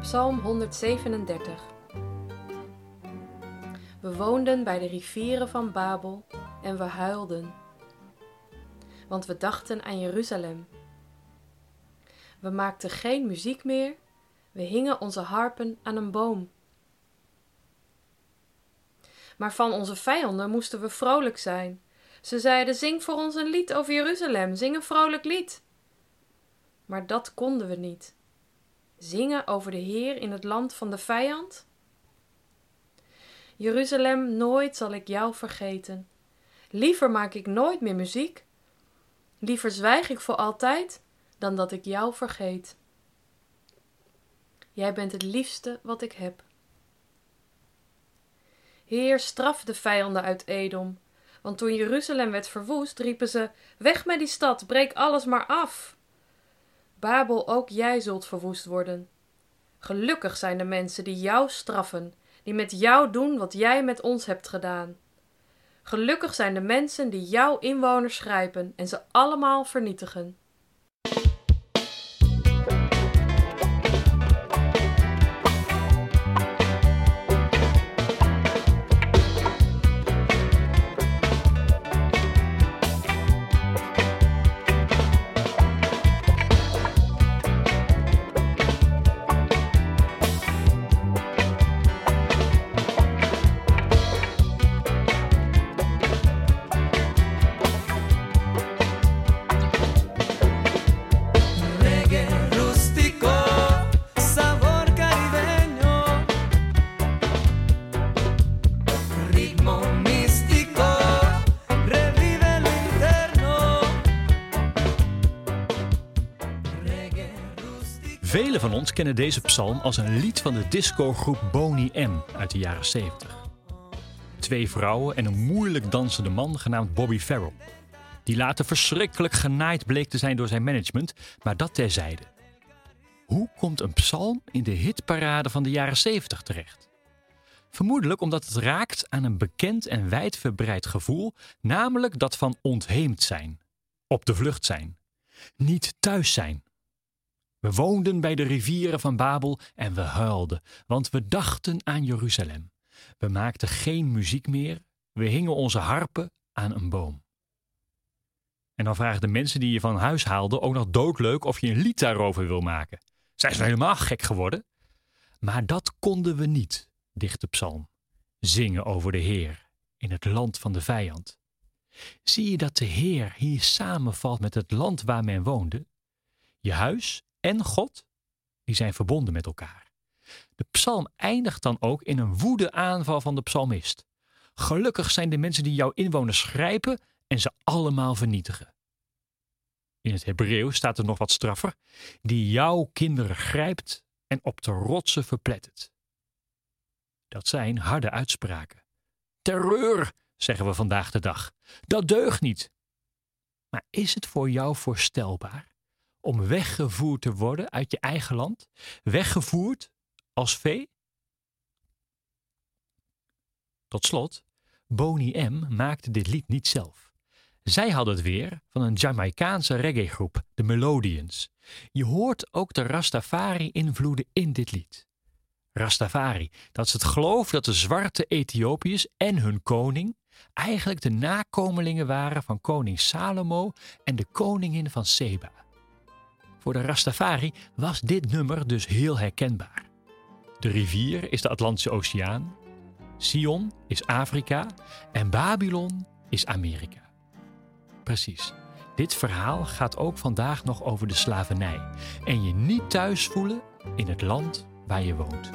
Psalm 137 We woonden bij de rivieren van Babel en we huilden, want we dachten aan Jeruzalem. We maakten geen muziek meer, we hingen onze harpen aan een boom. Maar van onze vijanden moesten we vrolijk zijn. Ze zeiden: Zing voor ons een lied over Jeruzalem, zing een vrolijk lied. Maar dat konden we niet. Zingen over de Heer in het land van de vijand? Jeruzalem, nooit zal ik jou vergeten. Liever maak ik nooit meer muziek. Liever zwijg ik voor altijd dan dat ik jou vergeet. Jij bent het liefste wat ik heb. Heer, straf de vijanden uit Edom. Want toen Jeruzalem werd verwoest, riepen ze: Weg met die stad, breek alles maar af. Babel, ook jij zult verwoest worden. Gelukkig zijn de mensen die jou straffen, die met jou doen wat jij met ons hebt gedaan. Gelukkig zijn de mensen die jouw inwoners grijpen en ze allemaal vernietigen. Velen van ons kennen deze psalm als een lied van de discogroep Boney M uit de jaren 70. Twee vrouwen en een moeilijk dansende man genaamd Bobby Farrell. Die later verschrikkelijk genaaid bleek te zijn door zijn management, maar dat terzijde. Hoe komt een psalm in de hitparade van de jaren 70 terecht? Vermoedelijk omdat het raakt aan een bekend en wijdverbreid gevoel, namelijk dat van ontheemd zijn, op de vlucht zijn, niet thuis zijn. We woonden bij de rivieren van Babel en we huilden, want we dachten aan Jeruzalem. We maakten geen muziek meer, we hingen onze harpen aan een boom. En dan vragen de mensen die je van huis haalden ook nog doodleuk of je een lied daarover wil maken. Zijn helemaal gek geworden? Maar dat konden we niet, dicht de psalm. Zingen over de Heer in het land van de vijand. Zie je dat de Heer hier samenvalt met het land waar men woonde? Je huis en God, die zijn verbonden met elkaar. De psalm eindigt dan ook in een woede aanval van de psalmist. Gelukkig zijn de mensen die jouw inwoners grijpen en ze allemaal vernietigen. In het Hebreeuws staat er nog wat straffer: die jouw kinderen grijpt en op de rotsen verplettert. Dat zijn harde uitspraken. Terreur, zeggen we vandaag de dag. Dat deugt niet. Maar is het voor jou voorstelbaar om weggevoerd te worden uit je eigen land? Weggevoerd als vee? Tot slot, Boney M. maakte dit lied niet zelf. Zij hadden het weer van een Jamaicaanse reggaegroep, de Melodians. Je hoort ook de Rastafari-invloeden in dit lied. Rastafari, dat is het geloof dat de zwarte Ethiopiërs en hun koning eigenlijk de nakomelingen waren van koning Salomo en de koningin van Seba. Voor de Rastafari was dit nummer dus heel herkenbaar. De rivier is de Atlantische Oceaan, Sion is Afrika en Babylon is Amerika. Precies. Dit verhaal gaat ook vandaag nog over de slavernij en je niet thuis voelen in het land waar je woont.